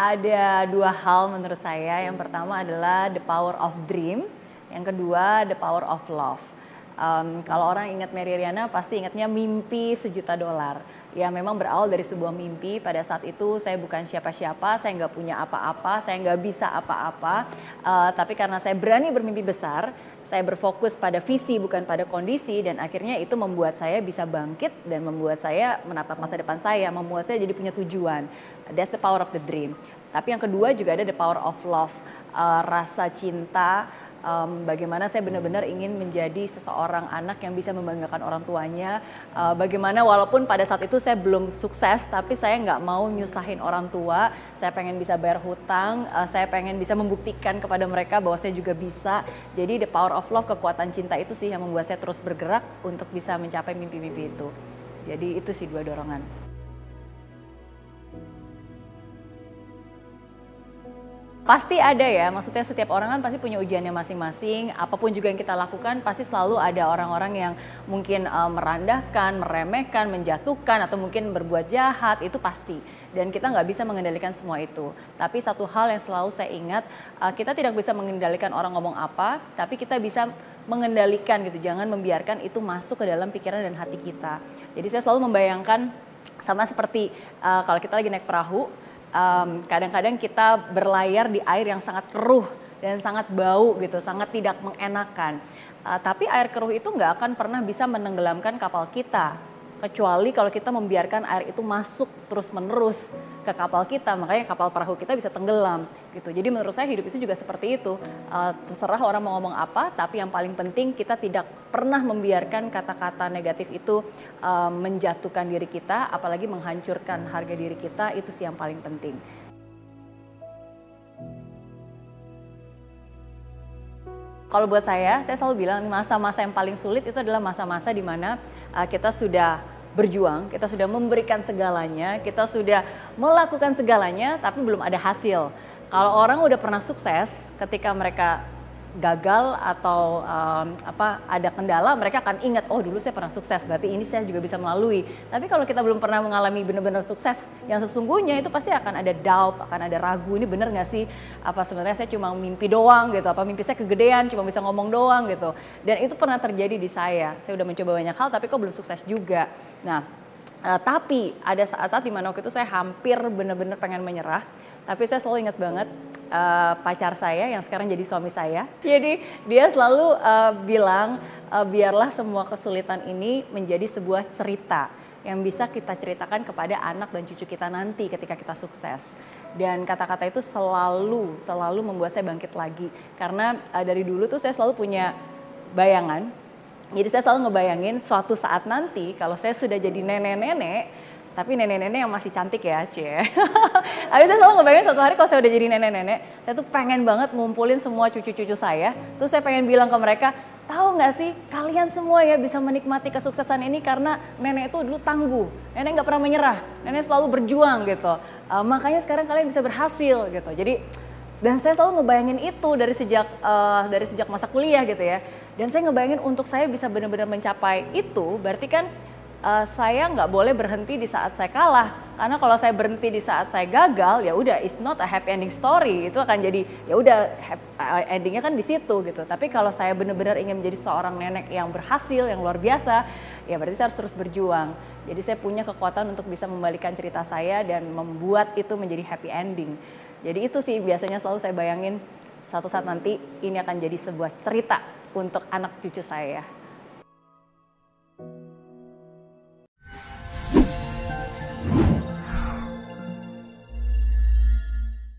Ada dua hal menurut saya. Yang pertama adalah the power of dream, yang kedua the power of love. Um, kalau orang ingat Mary Riana pasti ingatnya mimpi sejuta dolar. Ya memang berawal dari sebuah mimpi. Pada saat itu saya bukan siapa-siapa, saya nggak punya apa-apa, saya nggak bisa apa-apa. Uh, tapi karena saya berani bermimpi besar, saya berfokus pada visi bukan pada kondisi dan akhirnya itu membuat saya bisa bangkit dan membuat saya menatap masa depan saya, membuat saya jadi punya tujuan. That's the power of the dream. Tapi yang kedua juga ada the power of love, uh, rasa cinta um, bagaimana saya benar-benar ingin menjadi seseorang anak yang bisa membanggakan orang tuanya. Uh, bagaimana walaupun pada saat itu saya belum sukses, tapi saya nggak mau nyusahin orang tua. Saya pengen bisa bayar hutang, uh, saya pengen bisa membuktikan kepada mereka bahwa saya juga bisa. Jadi the power of love, kekuatan cinta itu sih yang membuat saya terus bergerak untuk bisa mencapai mimpi-mimpi itu. Jadi itu sih dua dorongan. Pasti ada ya, maksudnya setiap orang kan pasti punya ujiannya masing-masing. Apa pun juga yang kita lakukan, pasti selalu ada orang-orang yang mungkin uh, merendahkan, meremehkan, menjatuhkan, atau mungkin berbuat jahat, itu pasti. Dan kita nggak bisa mengendalikan semua itu. Tapi satu hal yang selalu saya ingat, uh, kita tidak bisa mengendalikan orang ngomong apa, tapi kita bisa mengendalikan gitu. Jangan membiarkan itu masuk ke dalam pikiran dan hati kita. Jadi saya selalu membayangkan sama seperti uh, kalau kita lagi naik perahu, kadang-kadang um, kita berlayar di air yang sangat keruh dan sangat bau gitu, sangat tidak mengenakan. Uh, tapi air keruh itu nggak akan pernah bisa menenggelamkan kapal kita kecuali kalau kita membiarkan air itu masuk terus-menerus ke kapal kita, makanya kapal perahu kita bisa tenggelam gitu. Jadi menurut saya hidup itu juga seperti itu. Uh, terserah orang mau ngomong apa, tapi yang paling penting kita tidak pernah membiarkan kata-kata negatif itu uh, menjatuhkan diri kita, apalagi menghancurkan harga diri kita, itu sih yang paling penting. Kalau buat saya, saya selalu bilang masa-masa yang paling sulit itu adalah masa-masa di mana uh, kita sudah berjuang, kita sudah memberikan segalanya, kita sudah melakukan segalanya, tapi belum ada hasil. Kalau orang udah pernah sukses, ketika mereka gagal atau um, apa ada kendala mereka akan ingat oh dulu saya pernah sukses berarti ini saya juga bisa melalui. Tapi kalau kita belum pernah mengalami benar-benar sukses yang sesungguhnya itu pasti akan ada doubt akan ada ragu ini benar nggak sih? Apa sebenarnya saya cuma mimpi doang gitu? Apa mimpi saya kegedean cuma bisa ngomong doang gitu? Dan itu pernah terjadi di saya. Saya udah mencoba banyak hal tapi kok belum sukses juga. Nah uh, tapi ada saat-saat di mana waktu itu saya hampir benar-benar pengen menyerah tapi saya selalu ingat banget uh, pacar saya yang sekarang jadi suami saya. Jadi dia selalu uh, bilang uh, biarlah semua kesulitan ini menjadi sebuah cerita yang bisa kita ceritakan kepada anak dan cucu kita nanti ketika kita sukses. Dan kata-kata itu selalu selalu membuat saya bangkit lagi karena uh, dari dulu tuh saya selalu punya bayangan. Jadi saya selalu ngebayangin suatu saat nanti kalau saya sudah jadi nenek-nenek tapi nenek-nenek yang masih cantik ya, cie. Habis saya selalu ngebayangin suatu hari kalau saya udah jadi nenek-nenek, saya tuh pengen banget ngumpulin semua cucu-cucu saya. Terus saya pengen bilang ke mereka, tahu nggak sih kalian semua ya bisa menikmati kesuksesan ini karena nenek itu dulu tangguh, nenek nggak pernah menyerah, nenek selalu berjuang gitu. Uh, makanya sekarang kalian bisa berhasil gitu. Jadi dan saya selalu ngebayangin itu dari sejak uh, dari sejak masa kuliah gitu ya. Dan saya ngebayangin untuk saya bisa benar-benar mencapai itu, berarti kan uh, saya nggak boleh berhenti di saat saya kalah. Karena kalau saya berhenti di saat saya gagal ya udah it's not a happy ending story. Itu akan jadi ya udah eh, endingnya kan di situ gitu. Tapi kalau saya benar-benar ingin menjadi seorang nenek yang berhasil yang luar biasa ya berarti saya harus terus berjuang. Jadi saya punya kekuatan untuk bisa membalikan cerita saya dan membuat itu menjadi happy ending. Jadi itu sih biasanya selalu saya bayangin satu saat nanti ini akan jadi sebuah cerita untuk anak cucu saya